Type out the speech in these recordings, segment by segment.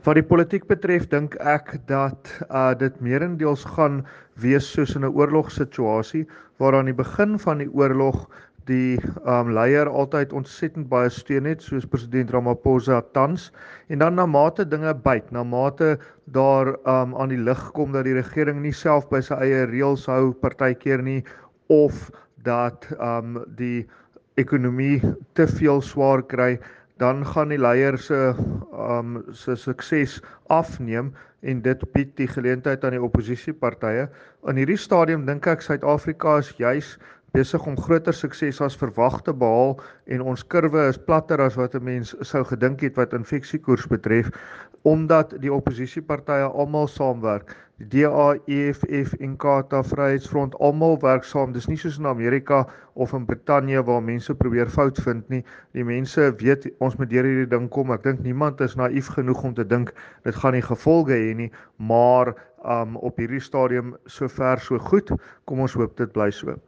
Wat die politiek betref, dink ek dat uh dit meerendeels gaan wees soos in 'n oorlogssituasie waar aan die begin van die oorlog die um leier altyd ontsettend baie steun het soos president Ramaphosa tans en dan na mate dinge byt na mate daar um aan die lig kom dat die regering nie self by sy eie reëls hou partykeer nie of dat um die ekonomie te veel swaar kry dan gaan die leier se um se sukses afneem en dit bied die geleentheid aan die oppositiepartye. In hierdie stadium dink ek Suid-Afrika is juis besig om groter sukses as verwag te behaal en ons kurwe is platter as wat 'n mens sou gedink het wat infeksiekoers betref omdat die oppositiepartye almal saamwerk. DA, EFF en Kata Vryheidsfront almal werk saam. Dis nie soos in Amerika of in Brittanje waar mense probeer fout vind nie. Die mense weet ons moet deur hierdie ding kom. Ek dink niemand is naïef genoeg om te dink dit gaan nie gevolge hê nie, maar um op hierdie stadium sover so goed. Kom ons hoop dit bly so.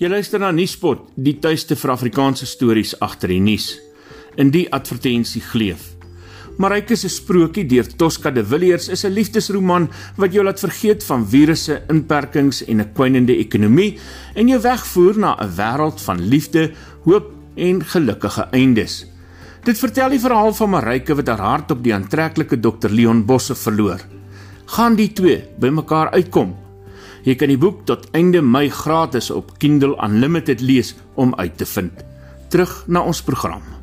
Jy luister na Nuuspot, die tuiste vir Afrikaanse stories agter die nuus. In die advertensie gleef. Marike se sprokie deur Tosca de Villiers is 'n liefdesroman wat jou laat vergeet van virusse, inperkings en 'n kwynende ekonomie en jou wegvoer na 'n wêreld van liefde, hoop en gelukkige eindes. Dit vertel die verhaal van Marike wat haar hart op die aantreklike Dr Leon Bosse verloor. Gaan die twee bymekaar uitkom Jy kan die boek tot einde Mei gratis op Kindle Unlimited lees om uit te vind. Terug na ons program.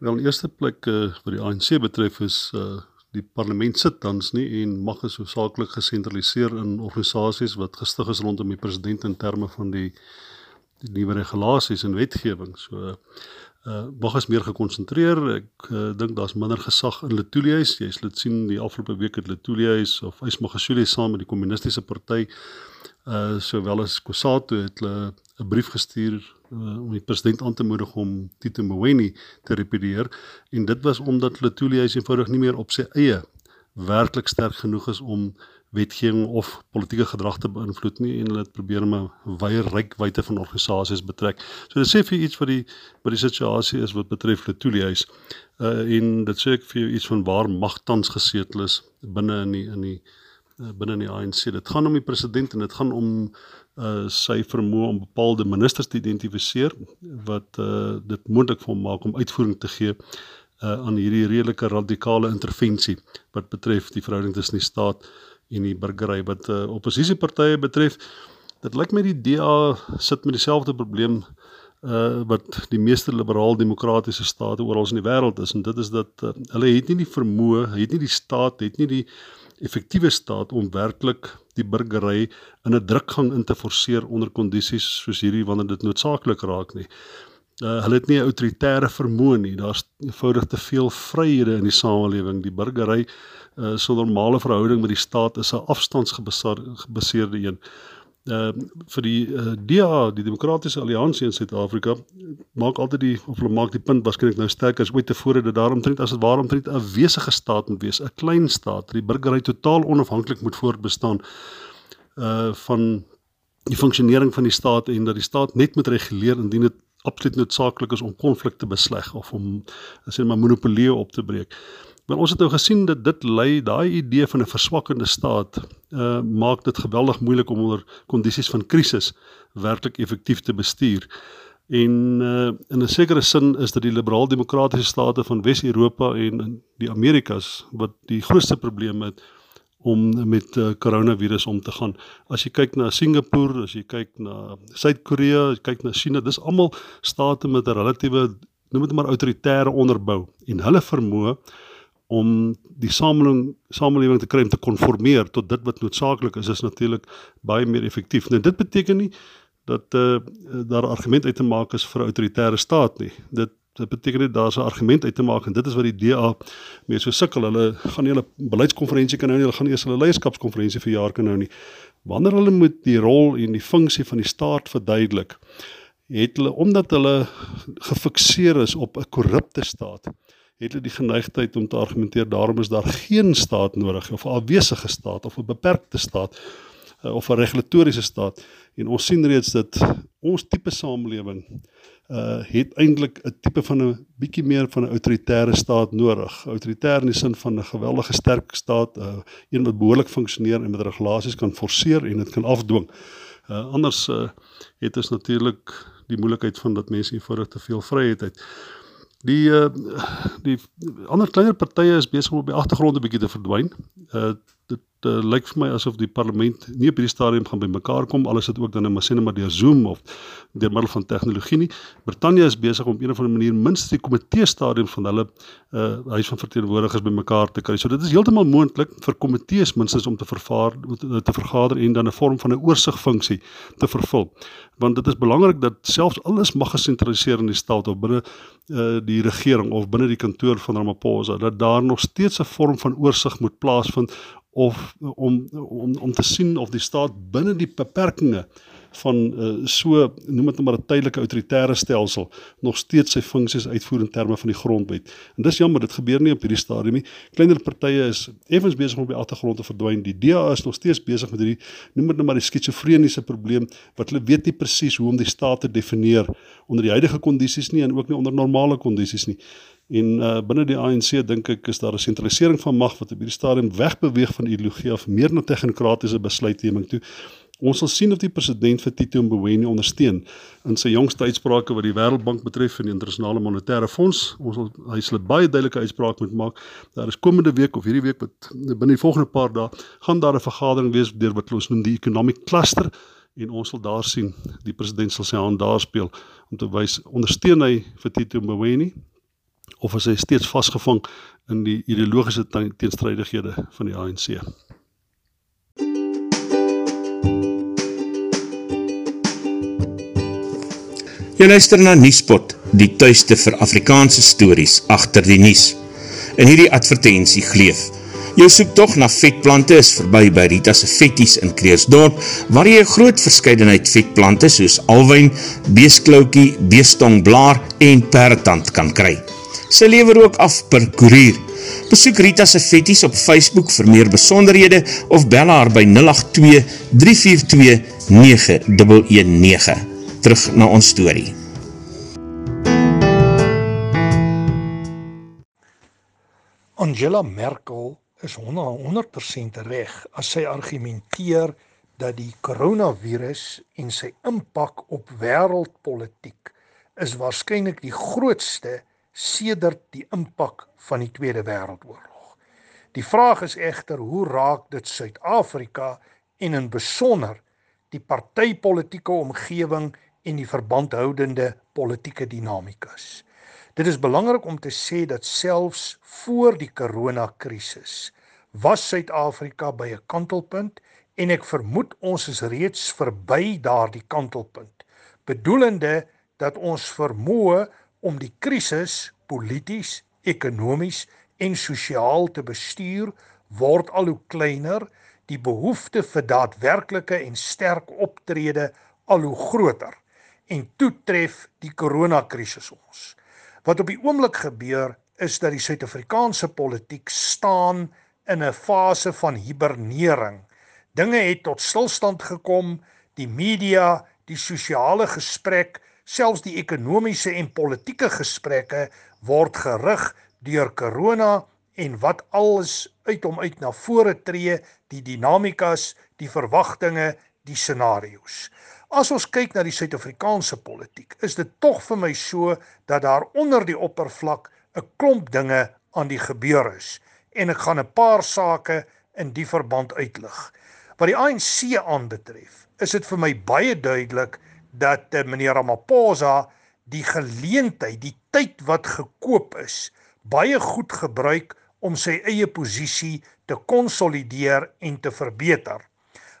Wel, in eerste plek uh, wat die ANC betref is uh, die parlement sit tans nie en mag is hoofsaaklik gesentraliseer in organisasies wat gestig is rondom die president in terme van die die nuwe regulasies en wetgewing. So uh, mag is meer gekonsentreer. Ek uh, dink daar's minder gesag in Letulies. Jy sal dit sien die afgelope week het Letulies of Ysmagashule saam met die kommunistiese party uh sowel as Kosato het hulle 'n brief gestuur uh, om die president aan te moedig om Tito Mboweni te repedieer en dit was omdat Letulies eenvoudig nie meer op sy eie werklik sterk genoeg is om wetgewing of politieke gedrag te beïnvloed nie en hulle het probeer om 'n wye rykwyte van organisasies betrek. So dit sê vir iets wat die wat die situasie is wat betref Letulies. Uh en dit sê ek vir iets van waar mag tans gesetel is binne in die in die binne in die ANC. Dit gaan om die president en dit gaan om uh sy vermoë om bepaalde ministers te identifiseer wat uh dit moontlik vir hom maak om uitvoering te gee uh aan hierdie redelike radikale intervensie wat betref die verhouding tussen die staat en die burgery wat uh, oppositiepartye betref. Dit lyk my die DA sit met dieselfde probleem uh wat die meeste liberaal demokratiese state oral in die wêreld is en dit is dat uh, hulle het nie die vermoë, het nie die staat, het nie die effektiewe staat om werklik die burgery in 'n drukgang in te forceer onder kondisies soos hierdie wanneer dit noodsaaklik raak nie. Uh, hulle het nie 'n autoritaire vermoë nie. Daar's eenvoudig te veel vryhede in die samelewing. Die burgery uh 'n normale verhouding met die staat is 'n afstandsgebaseerde een. Uh vir die uh, DA, die Demokratiese Alliansie in Suid-Afrika, maak altyd die of hulle maak die punt waarskynlik nou sterker as ooit tevore dat daarom trend as dit waarom trend 'n wesige staat moet wees, 'n klein staat, dat die burgery totaal onafhanklik moet voortbestaan uh van die funksionering van die staat en dat die staat net moet reguleer indien dit absoluut noodsaaklik is om konflikte besleg of om as jy maar monopolie op te breek. Maar ons het nou gesien dat dit lei daai idee van 'n verswakkende staat uh maak dit geweldig moeilik om onder kondisies van krisis werklik effektief te bestuur. En uh in 'n sekere sin is dit die liberaal-demokratiese state van Wes-Europa en die Amerikas wat die grootste probleme het om met uh, coronavirus om te gaan. As jy kyk na Singapore, as jy kyk na Suid-Korea, as jy kyk na China, dis almal state met 'n relatiewe noem dit maar autoritaire onderbou en hulle vermoë om die samelewing samelewing te kry om te konformeer tot dit wat noodsaaklik is is natuurlik baie meer effektief. Nou dit beteken nie dat uh, daar argument uit te maak is vir 'n autoritaire staat nie. Dit dit beteken net daar's 'n argument uit te maak en dit is wat die DA mee so sukkel. Hulle gaan nie hulle beleidskonferensie kan nou nie, hulle gaan eers hulle leierskapskonferensie vir jaar kan nou nie. Wanneer hulle moet die rol en die funksie van die staat verduidelik, het hulle omdat hulle gefikseer is op 'n korrupte staat het hulle die geneigtheid om te argumenteer daarom is daar geen staat nodig of 'n afwesige staat of 'n beperkte staat uh, of 'n regulatoriese staat en ons sien reeds dat ons tipe samelewing uh het eintlik 'n tipe van 'n bietjie meer van 'n autoritaire staat nodig. Autoritair in die sin van 'n geweldige sterk staat, uh een wat behoorlik funksioneer en met regulasies kan forceer en dit kan afdwing. Uh anders uh het ons natuurlik die moontlikheid van dat mense eenvoudig te veel vryheid het. Uh die ander kleiner partye is besig om op die agtergrond 'n bietjie te verdwyn. Uh dit uh, lyk vir my asof die parlement nie op hierdie stadium gaan bymekaar kom al is dit ook dan net maar sê net maar deur Zoom of deur middel van tegnologie nie. Brittanje is besig om op 'n of ander manier minstens die komitee stadium van hulle uh huis van verteenwoordigers bymekaar te kry. So dit is heeltemal moontlik vir komitees minstens om te vervaar te vergader en dan 'n vorm van 'n oorsigfunksie te vervul. Want dit is belangrik dat selfs alles mag gesentraliseer in die staat of binne uh die regering of binne die kantoor van Ramaphosa dat daar nog steeds 'n vorm van oorsig moet plaasvind of om om om te sien of die staat binne die beperkings van uh, so noem dit nou maar 'n tydelike autoritaire stelsel nog steeds sy funksies uitvoer in terme van die grondwet. En dis jammer dit gebeur nie op hierdie stadium nie. Kleiner partye is effens besig om op die agtergrond te verdwyn. Die DA is nog steeds besig met hierdie noem dit nou maar die skizofreniese probleem wat hulle weet nie presies hoe om die staat te definieer onder die huidige kondisies nie en ook nie onder normale kondisies nie. En uh, binne die ANC dink ek is daar 'n sentralisering van mag wat op hierdie stadium wegbeweeg van ideologie af meer na tegnokratiese besluitneming toe. Ons sal sien of die president vir Tito Mboweni ondersteun in sy jongste uitsprake wat die Wêreldbank betref en die Internasionale Monetaire Fonds. Ons sal hy sal baie duidelike uitspraak moet maak. Daar is komende week of hierdie week wat binne die volgende paar dae gaan daar 'n vergadering wees deur wat ons noem die Economic Cluster en ons sal daar sien die president sal sy hand daar speel om te wys ondersteun hy vir Tito Mboweni of is hy steeds vasgevang in die ideologiese teenstrydighede van die ANC? Jy luister na Nuuspot, die tuiste vir Afrikaanse stories agter die nuus. In hierdie advertensie gleef: Jou soek tog na vetplante is verby by Rita se Vetties in Kreersdorp, waar jy groot verskeidenheid vetplante soos alwyn, beeskloukie, beestongblaar en perdtand kan kry. Sy lever ook af per koerier. Besoek Rita se Vetties op Facebook vir meer besonderhede of bel haar by 082 342 9119. Terug na ons story. Angela Merkel is 100% reg as sy argumenteer dat die koronavirus en sy impak op wêreldpolitiek is waarskynlik die grootste sedert die impak van die Tweede Wêreldoorlog. Die vraag is egter hoe raak dit Suid-Afrika en in besonder die partytetiese omgewing en die verbandhoudende politieke dinamikas. Dit is belangrik om te sê dat selfs voor die koronakrisis was Suid-Afrika by 'n kantelpunt en ek vermoed ons is reeds verby daardie kantelpunt, bedoelende dat ons vermoë om die krisis polities, ekonomies en sosiaal te bestuur word al hoe kleiner, die behoefte vir daadwerklike en sterk optrede al hoe groter en toetref die koronakrisis ons. Wat op die oomblik gebeur is dat die Suid-Afrikaanse politiek staan in 'n fase van hibernering. Dinge het tot stilstand gekom, die media, die sosiale gesprek selfs die ekonomiese en politieke gesprekke word gerig deur corona en wat alles uit hom uit na vore tree, die dinamikas, die verwagtinge, die scenario's. As ons kyk na die Suid-Afrikaanse politiek, is dit tog vir my so dat daar onder die oppervlak 'n klomp dinge aan die gebeur is en ek gaan 'n paar sake in die verband uitlig. Wat die ANC aanbetref, is dit vir my baie duidelik dat uh, meneer Ramaphosa die geleentheid, die tyd wat gekoop is, baie goed gebruik om sy eie posisie te konsolideer en te verbeter.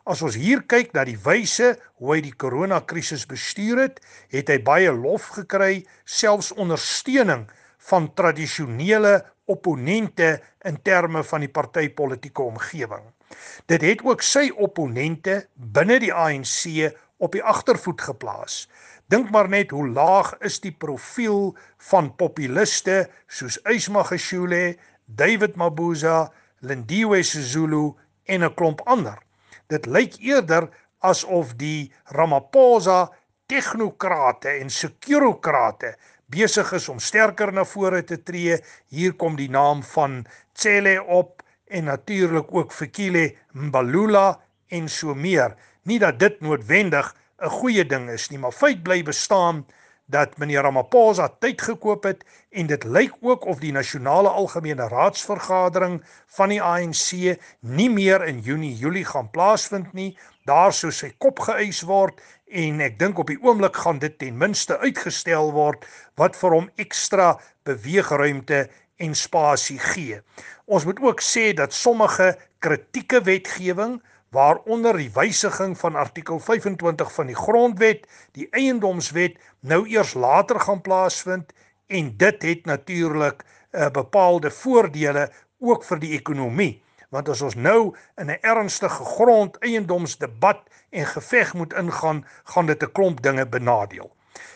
As ons hier kyk na die wyse hoe hy die koronakrisis bestuur het, het hy baie lof gekry, selfs ondersteuning van tradisionele opponente in terme van die partytetiese omgewing. Dit het ook sy opponente binne die ANC op die agtervoet geplaas. Dink maar net hoe laag is die profiel van populiste soos Ismagashule, David Mabuza, Lindiwe Sisulu en 'n klomp ander. Dit lyk eerder asof die Ramaphosa tegnokrate en sekurokrate besig is om sterker na vore te tree. Hier kom die naam van Cele op en natuurlik ook Fikile Mbalula en so meer. Nie dat dit noodwendig 'n goeie ding is nie, maar feit bly bestaan dat meneer Ramaphosa tyd gekoop het en dit lyk ook of die nasionale algemene raadsvergadering van die ANC nie meer in Junie Julie gaan plaasvind nie. Daar sou sy kop geëis word en ek dink op die oomblik gaan dit ten minste uitgestel word wat vir hom ekstra beweegruimte en spasie gee. Ons moet ook sê dat sommige kritieke wetgewing waaronder die wysiging van artikel 25 van die grondwet, die eiendomswet nou eers later gaan plaasvind en dit het natuurlik 'n uh, eh, bepaalde voordele ook vir die ekonomie want as ons nou in 'n ernstige grondeiendomsdebat en geveg moet ingaan, gaan dit 'n klomp dinge benadeel.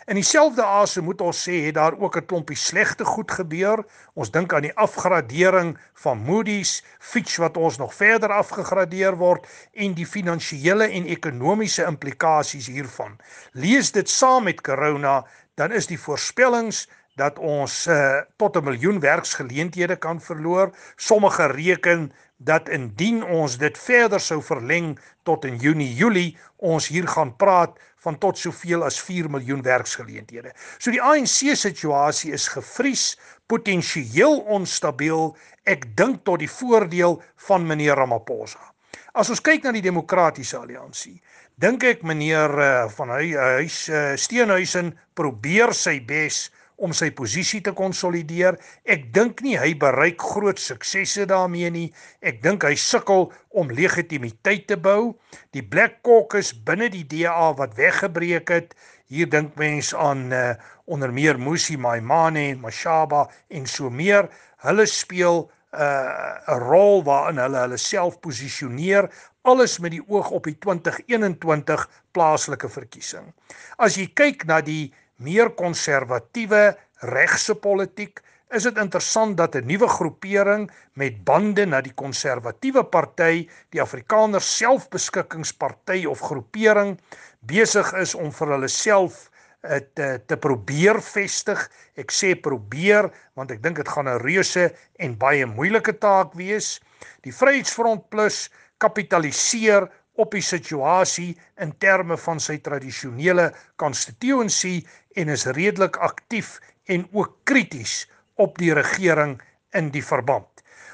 In dieselfde asem moet ons sê het daar ook 'n klompie slegte goed gebeur. Ons dink aan die afgradering van Moody's, Fitch wat ons nog verder afgegradeer word en die finansiële en ekonomiese implikasies hiervan. Lees dit saam met corona, dan is die voorspellings dat ons uh, tot 'n miljoen werksgeleenthede kan verloor. Sommige reken dat indien ons dit verder sou verleng tot in Junie, Julie, ons hier gaan praat van tot soveel as 4 miljoen werksgeleenthede. So die ANC situasie is gevries, potensieel onstabiel. Ek dink tot die voordeel van meneer Ramaphosa. As ons kyk na die Demokratiese Alliansie, dink ek meneer uh, van hy huis uh, Steenhuisen probeer sy bes om sy posisie te konsolideer. Ek dink nie hy bereik groot suksesse daarmee nie. Ek dink hy sukkel om legitimiteit te bou. Die Black Caucus binne die DA wat weggebreek het. Hier dink mense aan uh, onder meer Musi Maimane, Mashaba en so meer. Hulle speel eh, 'n uh, rol waarin hulle hulle self posisioneer alles met die oog op die 2021 plaaslike verkiesing. As jy kyk na die meer konservatiewe regse politiek, is dit interessant dat 'n nuwe groepering met bande na die konservatiewe party, die Afrikaner Selfbeskikkingsparty of groepering besig is om vir hulle self eh, te te probeer vestig. Ek sê probeer want ek dink dit gaan 'n reuse en baie moeilike taak wees. Die Vryheidsfront Plus kapitaliseer op die situasie in terme van sy tradisionele constituency en is redelik aktief en ook krities op die regering in die verband.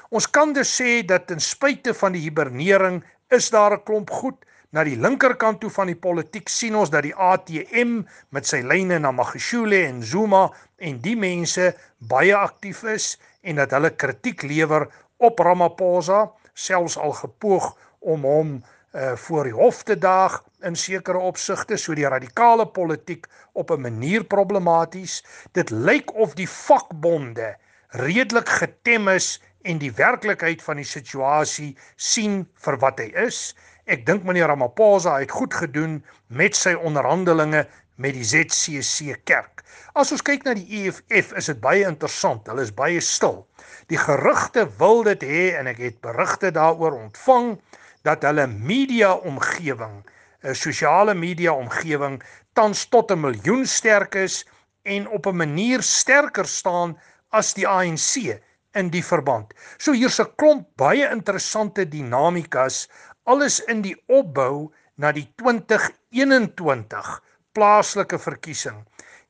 Ons kan dus sê dat ten spyte van die hibernering is daar 'n klomp goed na die linkerkant toe van die politiek sien ons dat die ATM met sy lyne na Magashule en Zuma en die mense baie aktief is en dat hulle kritiek lewer op Ramaphosa selfs al gepoog om hom uh voor die hof te daag in sekere opsigte so die radikale politiek op 'n manier problematies. Dit lyk of die vakbonde redelik getem is en die werklikheid van die situasie sien vir wat hy is. Ek dink meneer Ramaphosa het goed gedoen met sy onderhandelinge met die ZCC kerk. As ons kyk na die EFF is dit baie interessant. Hulle is baie stil. Die gerugte wil dit hê en ek het berigte daaroor ontvang dat hulle media omgewing, 'n sosiale media omgewing tans tot 'n miljoen sterk is en op 'n manier sterker staan as die ANC in die verband. So hier's 'n klomp baie interessante dinamikas alles in die opbou na die 2021 plaaslike verkiesing.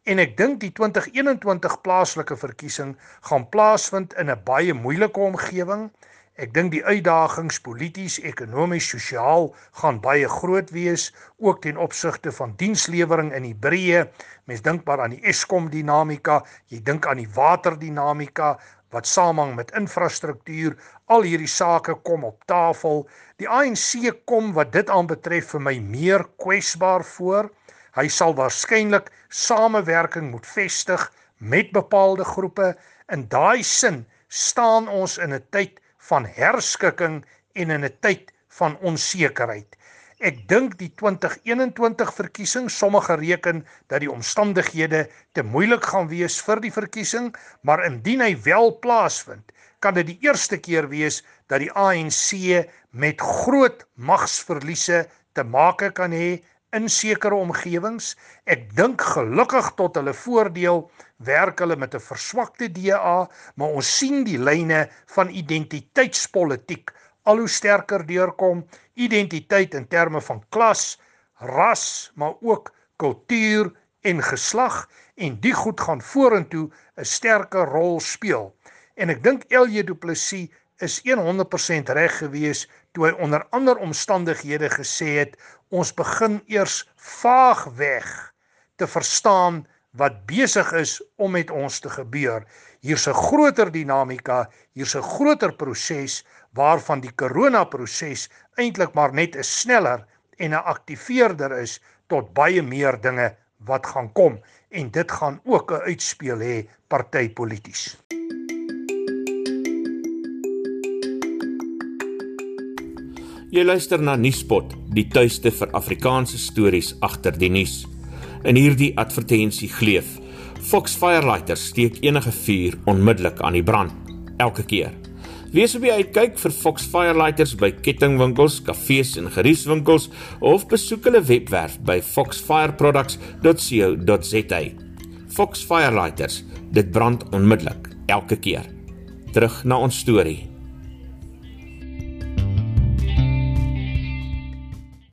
En ek dink die 2021 plaaslike verkiesing gaan plaasvind in 'n baie moeilike omgewing. Ek dink die uitdagings polities, ekonomies, sosiaal gaan baie groot wees ook ten opsigte van dienslewering in die breë. Mens dink maar aan die Eskom dinamika, jy dink aan die waterdinamika wat samehang met infrastruktuur. Al hierdie sake kom op tafel. Die ANC kom wat dit aanbetref vir my meer kwesbaar voor. Hy sal waarskynlik samewerking moet vestig met bepaalde groepe. In daai sin staan ons in 'n tyd van herskikking en in 'n tyd van onsekerheid. Ek dink die 2021 verkiesing sommige reken dat die omstandighede te moeilik gaan wees vir die verkiesing, maar indien hy wel plaasvind, kan dit die eerste keer wees dat die ANC met groot magsverliese te make kan hê in sekere omgewings. Ek dink gelukkig tot hulle voordeel werk hulle met 'n verswakte DA, maar ons sien die lyne van identiteitspolitiek al hoe sterker deurkom, identiteit in terme van klas, ras, maar ook kultuur en geslag en die goed gaan vorentoe 'n sterker rol speel. En ek dink Elie Du Plessis is 100% reg gewees toe hy onder ander omstandighede gesê het ons begin eers vaagweg te verstaan wat besig is om met ons te gebeur. Hier's 'n groter dinamika, hier's 'n groter proses waarvan die koronaproses eintlik maar net 'n sneller en 'n aktiveerder is tot baie meer dinge wat gaan kom en dit gaan ook 'n uitspeel hê partypolities. Jy luister na Nuuspot, die tuiste vir Afrikaanse stories agter die nuus. In hierdie advertensie gleef: Fox Firelighters steek enige vuur onmiddellik aan die brand, elke keer. Wees op die uitkyk vir Fox Firelighters by kettingwinkels, kafees en geriefswinkels of besoek hulle webwerf by foxfireproducts.co.za. Fox Firelighters, dit brand onmiddellik, elke keer. Terug na ons storie.